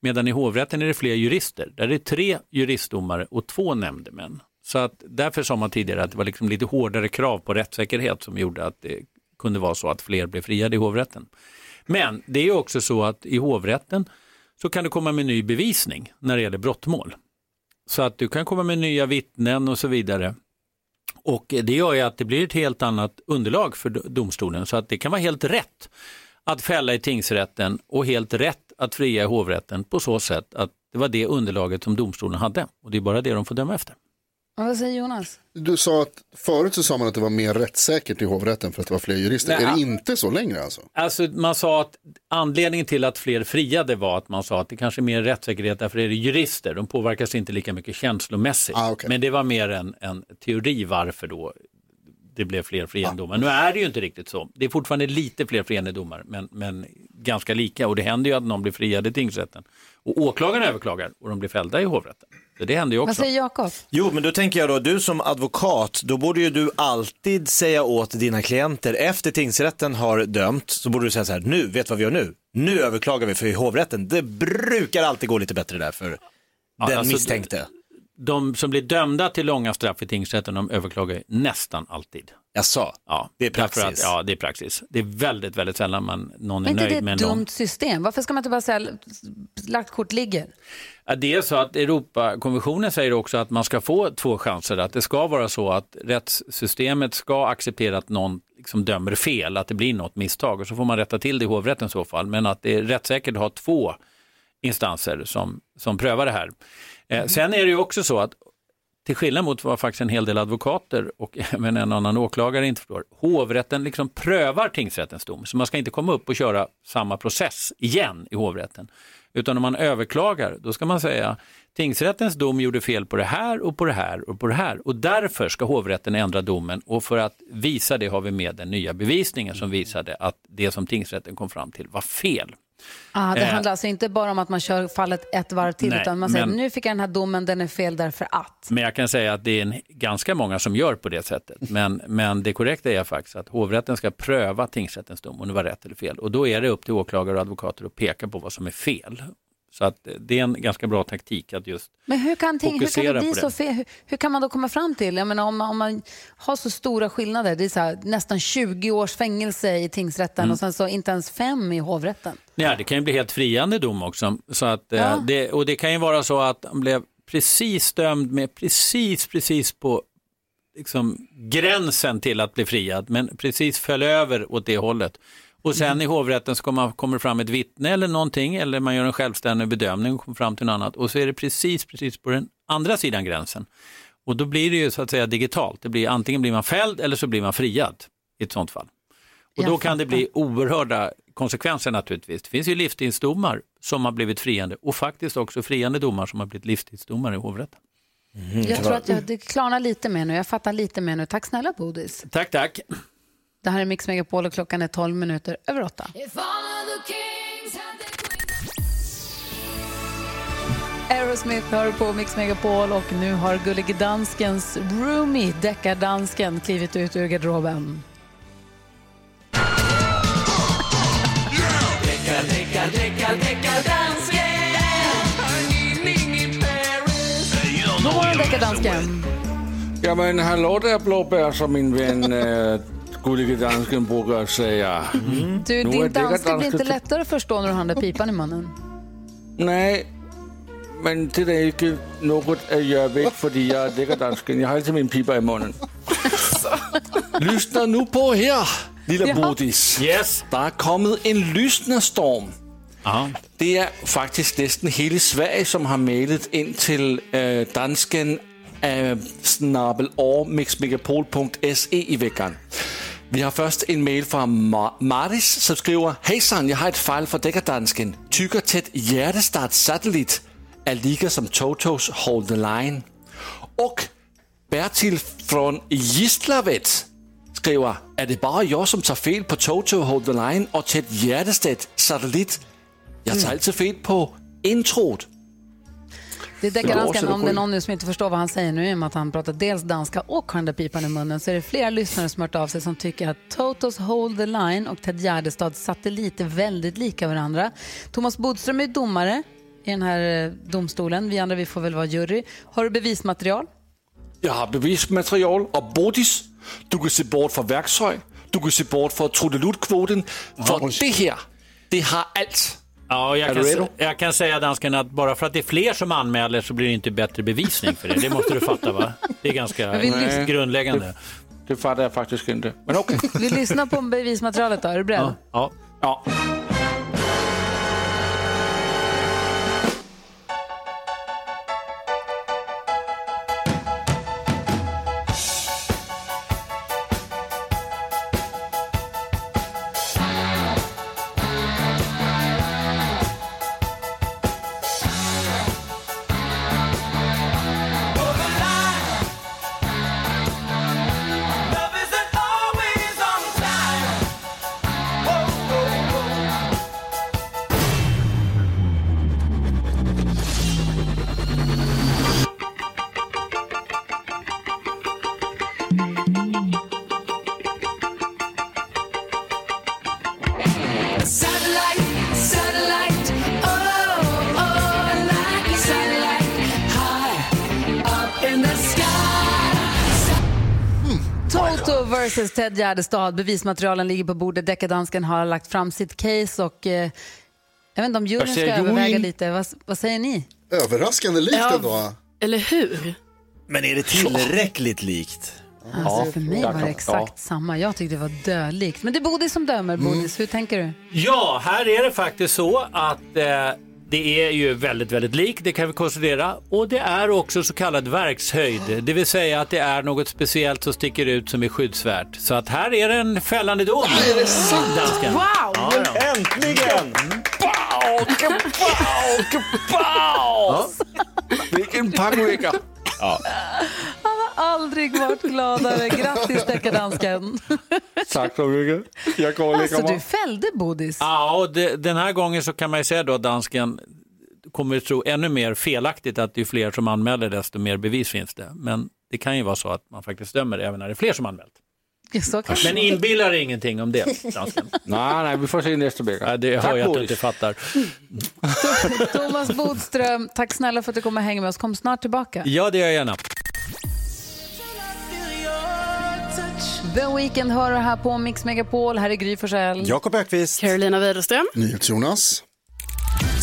Medan i hovrätten är det fler jurister. Där är det tre juristdomare och två nämndemän. Så att därför sa man tidigare att det var liksom lite hårdare krav på rättssäkerhet som gjorde att det kunde vara så att fler blev friade i hovrätten. Men det är också så att i hovrätten så kan du komma med ny bevisning när det gäller brottmål. Så att du kan komma med nya vittnen och så vidare. Och det gör ju att det blir ett helt annat underlag för domstolen. Så att det kan vara helt rätt att fälla i tingsrätten och helt rätt att fria i hovrätten på så sätt att det var det underlaget som domstolen hade. Och det är bara det de får döma efter. Vad säger Jonas? Du sa att förut så sa man att det var mer rättssäkert i hovrätten för att det var fler jurister. Nej, är det inte så längre alltså? Alltså man sa att anledningen till att fler friade var att man sa att det kanske är mer rättssäkerhet därför är det jurister, de påverkas inte lika mycket känslomässigt. Ah, okej. Men det var mer en, en teori varför då det blev fler friande domar. Nu är det ju inte riktigt så. Det är fortfarande lite fler friande domar men, men ganska lika och det händer ju att någon blir friad i tingsrätten och åklagaren överklagar och de blir fällda i hovrätten. Det händer ju Vad också. säger Jakob? Jo, men då tänker jag då, du som advokat, då borde ju du alltid säga åt dina klienter, efter tingsrätten har dömt, så borde du säga så här, nu, vet vad vi gör nu? Nu överklagar vi för i hovrätten. Det brukar alltid gå lite bättre där för den alltså, misstänkte. De som blir dömda till långa straff i tingsrätten de överklagar ju nästan alltid. Jag sa, Ja, det är praxis. Att, ja, det är praxis. Det är väldigt, väldigt sällan man, någon är Men inte nöjd det med ett en dom. dumt system? Varför ska man inte bara säga lagt kort ligger? Ja, det är så att Europakonventionen säger också att man ska få två chanser. Att det ska vara så att rättssystemet ska acceptera att någon liksom dömer fel, att det blir något misstag och så får man rätta till det i hovrätten i så fall. Men att det är rättssäkert att ha två instanser som, som prövar det här. Eh, sen är det ju också så att till skillnad mot vad faktiskt en hel del advokater och även en annan åklagare inte förstår, hovrätten liksom prövar tingsrättens dom. Så man ska inte komma upp och köra samma process igen i hovrätten. Utan om man överklagar, då ska man säga tingsrättens dom gjorde fel på det här och på det här och på det här. Och därför ska hovrätten ändra domen och för att visa det har vi med den nya bevisningen som visade att det som tingsrätten kom fram till var fel. Ah, det Eh. handlar alltså inte bara om att man kör fallet ett varv till, Nej, utan man säger men- nu fick jag den här domen, den är fel därför att. Men jag kan säga att det är en, ganska många som gör på det sättet. Men, men det korrekta är faktiskt att hovrätten ska pröva tingsrättens dom om det var rätt eller fel. Och då är det upp till åklagare och advokater att peka på vad som är fel. Så att det är en ganska bra taktik att just Men hur kan, ting, hur kan det bli på så fel? Hur, hur kan man då komma fram till, jag menar, om, man, om man har så stora skillnader, det är så här, nästan 20 års fängelse i tingsrätten Mm. och sen så inte ens fem i hovrätten. Ja, det kan ju bli helt friande dom också. Så att, eh, Ja. det, och det kan ju vara så att han blev precis dömd med precis, precis på liksom, gränsen till att bli friad, men precis föll över åt det hållet. Och sen Mm. i hovrätten så kommer, kommer fram ett vittne eller någonting, eller man gör en självständig bedömning och kommer fram till något annat. Och så är det precis, precis på den andra sidan gränsen. Och då blir det ju så att säga digitalt. Det blir, antingen blir man fälld eller så blir man friad i ett sånt fall. Och då kan det bli oerhörda konsekvenser naturligtvis. Det finns ju livstidsdomar som har blivit friande och faktiskt också friande domar som har blivit livstidsdomar i hovrätten. Jag tror att jag, det klarnar lite mer nu, jag fattar lite mer nu. Tack snälla Bodis. Tack, tack. Det här är Mix Megapol och klockan är 12 minuter över 8. Aerosmith hör på Mix Megapol och nu har Gullige Danskens roomie, deckardansken, klivit ut ur garderoben. God morgon deckardansken. Jamen, hallå där blåbär som min vän äh, gullige dansken brukar säga. Du, Nu är din danska blir deckardansken inte till- lättare att förstå när du handlar pipan i munnen. Nej, men det är inte något att jag vet för jag är deckardansken. Jag har alltid min pipa i munnen. Lyssna nu på här, lilla Ja. Bodis. Yes. Der er kommet en lyssnarstorm. Ja. Det er faktisk næsten hele Sverige, som har mailet ind til øh, dansken øh, snabel mixmegapol.se i veckan. Vi har først en mail fra Ma- Maris, som skriver, Hejsan, jeg har et fejl fra dækkerdansken. Tykker tæt hjertestart satellit er lige som Totos Hold the Line. Og Bertil från Gislaved skriver, är det bara jag som tar fel på Toto Hold the Line och Ted Gärdestedt Satellit? Jag tar alltid fel på introt. Det är det om det är någon nu som inte förstår vad han säger nu, i och med att han pratar dels danska och har den där pipan i munnen, så är det flera lyssnare som har hört av sig som tycker att Totos Hold the Line och Ted Gärdestads Satellit är väldigt lika varandra. Thomas Bodström är domare i den här eh, domstolen. Vi andra vi får väl vara jury. Har du bevismaterial? Jag har bevismaterial och Bodis. Du kan se bort från verktyg. Du kan se bort från trudeluttkvoten. För det här, det har allt. Ja, jag kan, jag kan säga dansken att bara för att det är fler som anmäler så blir det inte bättre bevisning för det. Det måste du fatta va? Det är ganska lyssnar- grundläggande. Det fattar jag faktiskt inte. Men okej. Vi lyssnar på bevismaterialet då. Är du beredd? Ja. Ja. Ted Gärdestad. Bevismaterialen ligger på bordet. Deckardansken har lagt fram sitt case och eh, jag vet inte om juryn Vad ska säger överväga lite. Vad, vad säger ni? Överraskande likt Ja. ändå. Eller hur? Men är det tillräckligt likt? Alltså, för mig var det exakt samma. Jag tyckte det var dödlikt. Men det är Bodis som dömer. Bodis, hur tänker du? Ja, här är det faktiskt så att eh, det är ju väldigt, väldigt likt, det kan vi konstatera. Och det är också så kallad verkshöjd, det vill säga att det är något speciellt som sticker ut som är skyddsvärt. Så att här är det en fällande dom. Är det sant? Dansken. Wow! Ja, ja. Äntligen! Pow, kapow, kapow! Vilken pangvecka! Aldrig varit gladare. Grattis deckardansken. Tack så mycket. Jag och lägger Alltså, du fällde Bodis. Ja, och det, den här gången så kan man ju säga då dansken kommer att tro ännu mer felaktigt att det är fler som anmäler desto mer bevis finns det. Men det kan ju vara så att man faktiskt dömer även när det är fler som anmält. Men inbillar ingenting om det. Nej, nej, vi får se nästa vecka. Ja, det hör jag att du inte fattar. Thomas Bodström, tack snälla för att du kommer och hänger med oss. Kom snart tillbaka. Ja, det gör jag gärna. The Weeknd hör här på Mix Megapol. Här är Gry Forssell. Jakob Ökvist. Carolina Widerström. NyhetsJonas.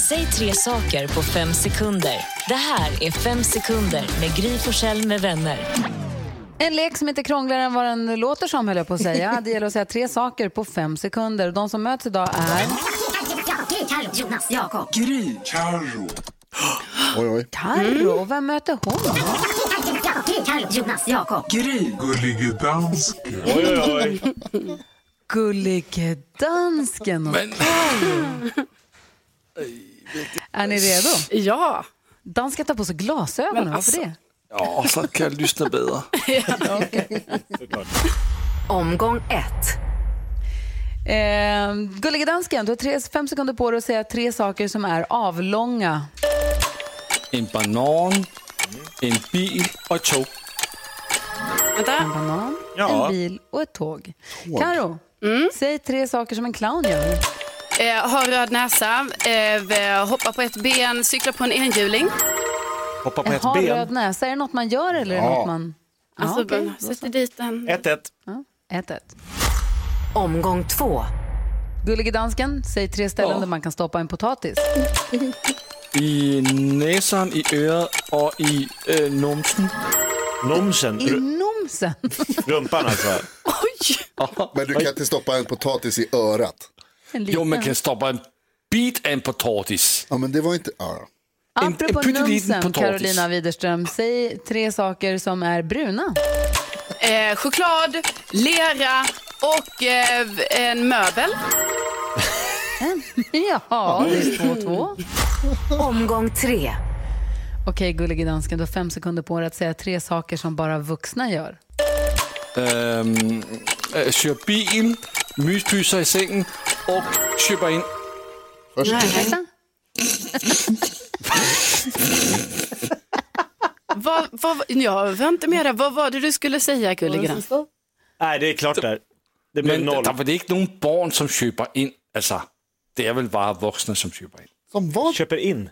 Säg tre saker på fem sekunder. Det här är Fem sekunder med Gry Forssell med vänner. En lek som inte krångligare än vad den låter som, höll jag på att säga. Det gäller att säga tre saker på fem sekunder. De som möts idag är Carro, Jonas, Jakob. Gry. Carro. Oj, oj. Carro. Vem möter hon? Carro, Jonas, Jakob. Gry. Gullige dansken. Oj, oj, oj. Gullige dansken och Carro. Är ni redo? Ja. Dansken tar på sig glasögonen. Men Varför alltså. det? Ja, så kan jag lyssna bättre. Omgång ett. Eh, Gullige dansken, du har tre, fem sekunder på dig att säga tre saker som är avlånga. En banan, en bil och ett tåg. En Vänta. banan, Ja. en bil och ett tåg. Karo, säg tre saker som en clown gör. Eh, har röd näsa, eh, hoppar på ett ben, cyklar på en enhjuling. Hoppa på En ett har röd ben. näsa, är det något man gör eller är det Ja. något man... Alltså, Ja, bara sätter dit en. 1-1. Ja, ett, ett. Omgång två. Gullige dansken, säg tre ställen där man kan stoppa en potatis. I näsan, i örat och i äh, nomsen. Nomsen. I nomsen. rumpan alltså. Oj! Men du kan inte stoppa en potatis i örat. En. Jo, man kan stoppa en bit en potatis. Ja, men det var inte... Ja. en- Apropå en numsen, potatis. Carolina Widerström, säg tre saker som är bruna. Eh, choklad, lera och eh, en möbel. Ja, det är två, två. Omgång tre. Okej, gullige dansken, du har fem sekunder på dig att säga tre saker som bara vuxna gör. Ähm, äh, kör bil, myspyser i sängen och köper in. Först, Ursäkta? Vad, vad, inte med där. Vad var det du skulle säga, gullige dans? Nej, det är klart där. Det blir Men noll. er vel ikke nogen barn, som köper in. Altså, det er vel bare voksne, som köper in. som vad? Köper in.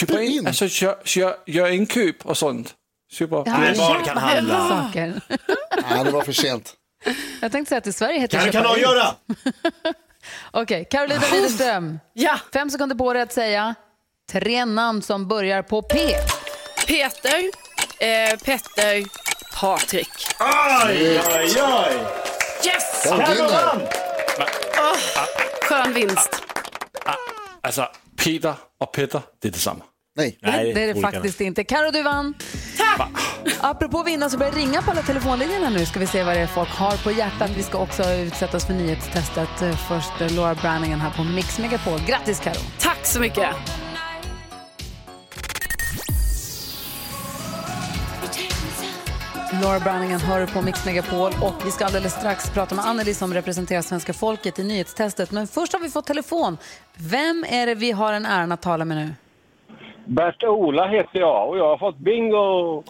Köper in, alltså gör, gör, gör inköp och sånt. Köper. Ja, Men barn kan handla. saker. Ja, det var för sent. Jag tänkte säga att i Sverige heter köpa kan avgöra? Okej, Carolina Widerström. Ja, Fem sekunder på dig att säga tre namn som börjar på P. Peter, eh, Petter, Patrik. Oj, oj, oj. Yes! Vinner. Skön vinst. Altså, Peter og Petter, det er det samme. Nej. Nej, Det är det faktiskt inte. Karo du vann. Tack! Apropå vinna så börjar ringa på alla telefonlinjerna nu. Ska vi se vad det är folk har på hjärtat. Vi ska också utsättas för nyhetstestet. Eh, Först Laura Branningen här på Mix Megapol. Grattis Karo! Tack så mycket. Laura Branningen hör på Mix Megapol och vi ska alldeles strax prata med Anneli som representerar svenska folket i nyhetstestet. Men först har vi fått telefon. Vem är det vi har en äran att tala med nu? Bert-Ola heter jag och jag har fått bingo!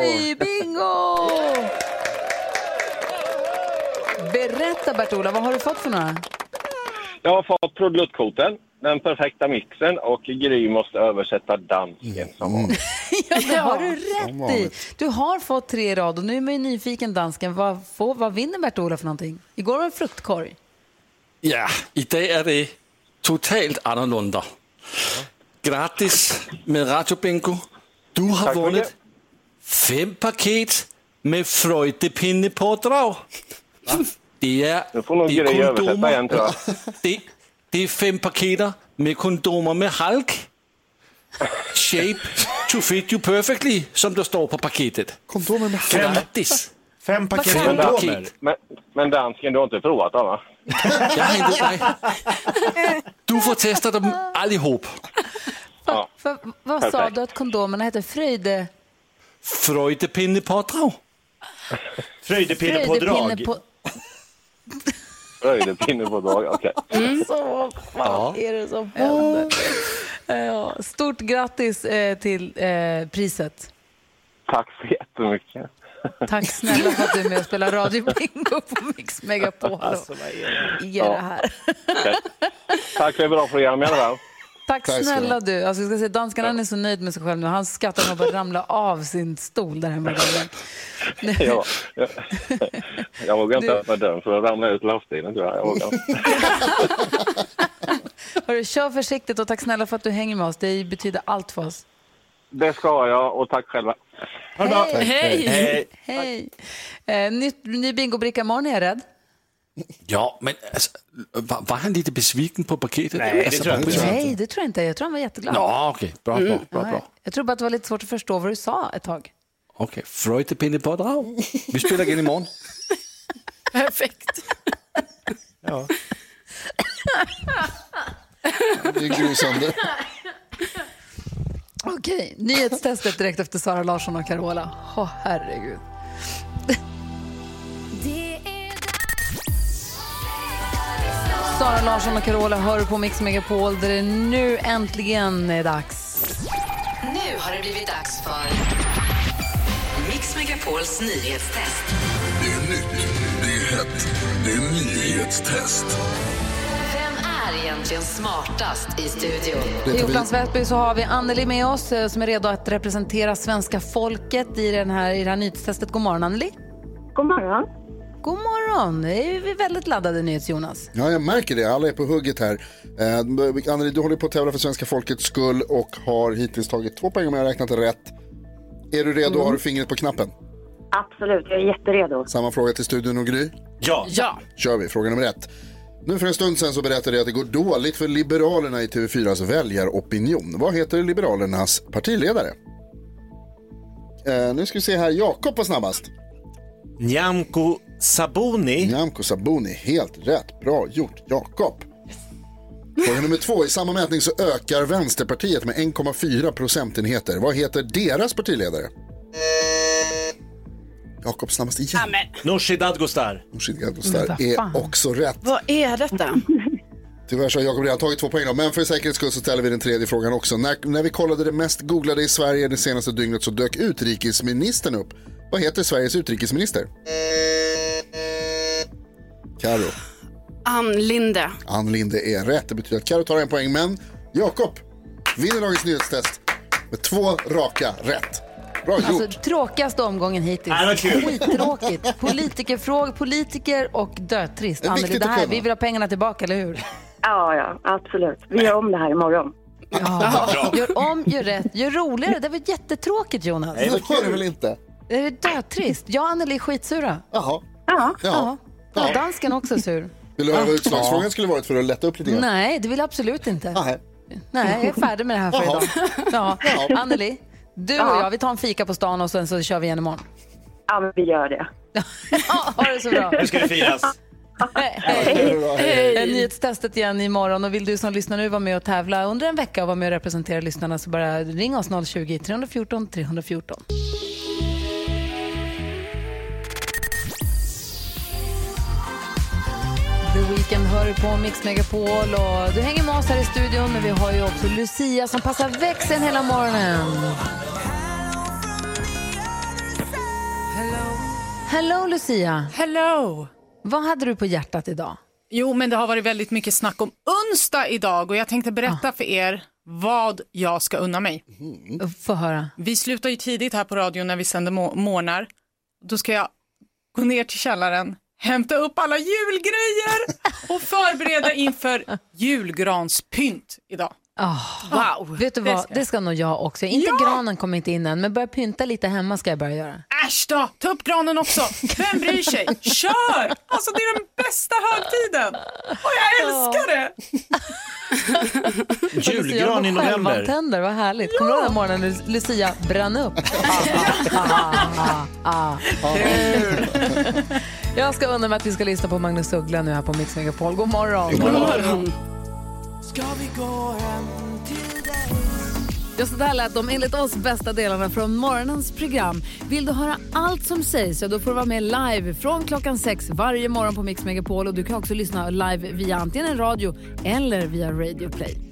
Oj, bingo! Berätta Bert-Ola, vad har du fått för några? Jag har fått trudeluttkorten, den perfekta mixen och Gry måste översätta dansken som vanligt. Ja, det har du rätt i. Du har fått tre i rad och nu är man ju nyfiken dansken. Vad, får, vad vinner Bert-Ola för någonting? Igår var det en fruktkorg. Ja, idag är det totalt annorlunda. Grattis med Radio Bingo. Du har Tack vunnit mycket. fem paket med Freudepinnepådrag. Det är, det Gry översätta igen tror jag. Det, det är fem paketer med kondomer med halk. Shape to fit you perfectly, som det står på paketet. Kondomer med Grattis! Fem paket Fem kondomer. paket. Men, men dansken, du har inte provat dem va? Jag har inte dig. Du får testa dem allihop. Ja. För, vad sa Perfekt. du att kondomerna hette? Fröjde... Freudepinnepådrag. Fröjdepinnepådrag. Fröjdepinne på... Fröjdepinnepådrag, okej. Så vad är det som händer? Ja, stort grattis eh, till eh, priset. Tack så jättemycket. Tack snälla för att du är med och spelar radiobingo på Mix Megapol. Alltså, Ge det här. Tack för ett bra program i alla fall. Tack, Tack snälla du. Alltså, jag ska säga, danskarna han är så nöjd med sig själv nu. Han skrattar och bara ramla av sin stol där hemma. Ja, jag, jag vågar inte öppna dörren för att ramla ut ur lastbilen tror jag. jag vågar. Hörru, kör försiktigt och tack snälla för att du hänger med oss. Det betyder allt för oss. Det ska jag och tack själva. Bra. Hej! Hej. Hej! Eh, nytt, ny bingobricka imorgon, är jag rädd. Ja, men alltså, var, var han lite besviken på paketet? Nej, det alltså, tror jag inte. Nej, det tror jag inte. Jag tror han var jätteglad. Nå, okej. Bra, bra, bra, Nej. bra. Jag tror bara att det var lite svårt att förstå vad du sa ett tag. Okej, Freudepinnepodrag. Vi spelar igen imorgon. Perfekt. Ja. Det är sönder. Okej, nyhetstestet direkt efter Sara Larsson och Carola. Åh, herregud. Sara Larsson och Carola hör på Mix Megapol där det nu äntligen är dags. Nu har det blivit dags för Mix Megapols nyhetstest. Det är nytt, det är hett, det är nyhetstest. Vem är egentligen smartast i studion? I Upplands Väsby så har vi Anneli med oss eh, som är redo att representera svenska folket i, den här, i det här nyhetstestet. God morgon Anneli. God morgon. God morgon. Det är vi väldigt laddade NyhetsJonas. Ja, jag märker det. Alla är på hugget här. Eh, Anneli, du håller på att tävla för svenska folkets skull och har hittills tagit två poäng om jag har räknat rätt. Är du redo? Har du fingret på knappen? Absolut, jag är jätteredo. Samma fråga till studion och Gry. Ja. Ja. kör vi. Fråga nummer ett. Nu för en stund sedan så berättade jag att det går dåligt för Liberalerna i TV4s väljaropinion. Vad heter Liberalernas partiledare? Eh, nu ska vi se här. Jakob var snabbast. Nyamko Sabuni. Nyamko Sabuni, helt rätt. Bra gjort, Jakob. Fråga nummer två. I samma mätning så ökar Vänsterpartiet med 1,4 procentenheter. Vad heter deras partiledare? Jakob snabbast igen. Amen. Nooshi Dadgostar. Nooshi Dadgostar är också rätt. Vad är detta? Tyvärr så har Jakob redan tagit två poäng då, men för säkerhets skull så ställer vi den tredje frågan också. När, när vi kollade det mest googlade i Sverige det senaste dygnet så dök utrikesministern upp. Vad heter Sveriges utrikesminister? Karo. Ann Linde. Ann Linde är rätt. Det betyder att Karo tar en poäng, men Jakob vinner dagens nyhetstest med två raka rätt. Bra gjort. Alltså tråkigaste omgången hittills. Skittråkigt. Politikerfrågor, politiker och dödtrist. Det Anneli, det här, vi vill ha pengarna tillbaka, eller hur? Ja, ja, absolut. Vi gör om det här imorgon. Ja. Gör om, gör rätt, gör roligare. Det var jättetråkigt Jonas. Nej, det var det väl inte? Det är dödtrist. Jag och Anneli är skitsura. Jaha. Ja. Ja. Ja. Dansken också sur. Vill du höra vad Ja. utslagsfrågan skulle varit för att lätta upp lite grann? Nej, det vill jag absolut inte. Nej. Nej, jag är färdig med det här för idag. Ja. Ja. Anneli, du och Ja. jag, vi tar en fika på stan och sen så kör vi igen imorgon. Ja, men vi gör det. Ja, ha det så bra. Nu ska det firas. Hej. Nyhetstestet igen imorgon och vill du som lyssnar nu vara med och tävla under en vecka och vara med och representera lyssnarna så bara ring oss 020-314 314. The Weeknd hör du på Mix Megapol och du hänger med oss här i studion men vi har ju också Lucia som passar växeln hela morgonen. Hello Lucia. Hello. Vad hade du på hjärtat idag? Jo, men det har varit väldigt mycket snack om onsdag idag och jag tänkte berätta för er vad jag ska unna mig. Få höra. Vi slutar ju tidigt här på radion när vi sänder må- morgnar. Då ska jag gå ner till källaren, hämta upp alla julgrejer och förbereda inför julgranspynt idag. wow. Vet du det vad, ska det ska nog jag också. Inte Ja! granen kommer inte in än, men börja pynta lite hemma ska jag börja göra. Äsch då, ta upp granen också. Vem bryr sig? Kör! Alltså det är den bästa högtiden. Och jag älskar det. Julgran i november. Självantänder, vad härligt. Kommer du ihåg den morgonen när Lucia brann upp? ah, ah, ah. Jag ska undra med att vi ska lyssna på Magnus Uggla nu här på Mix Megapol. God morgon. God morgon. Ska vi gå hem till dig? Ja, så där lät de enligt oss bästa delarna från morgonens program. Vill du höra allt som sägs så då får du vara med live från klockan sex varje morgon på Mix Megapol. Och du kan också lyssna live via antingen radio eller via Radio Play.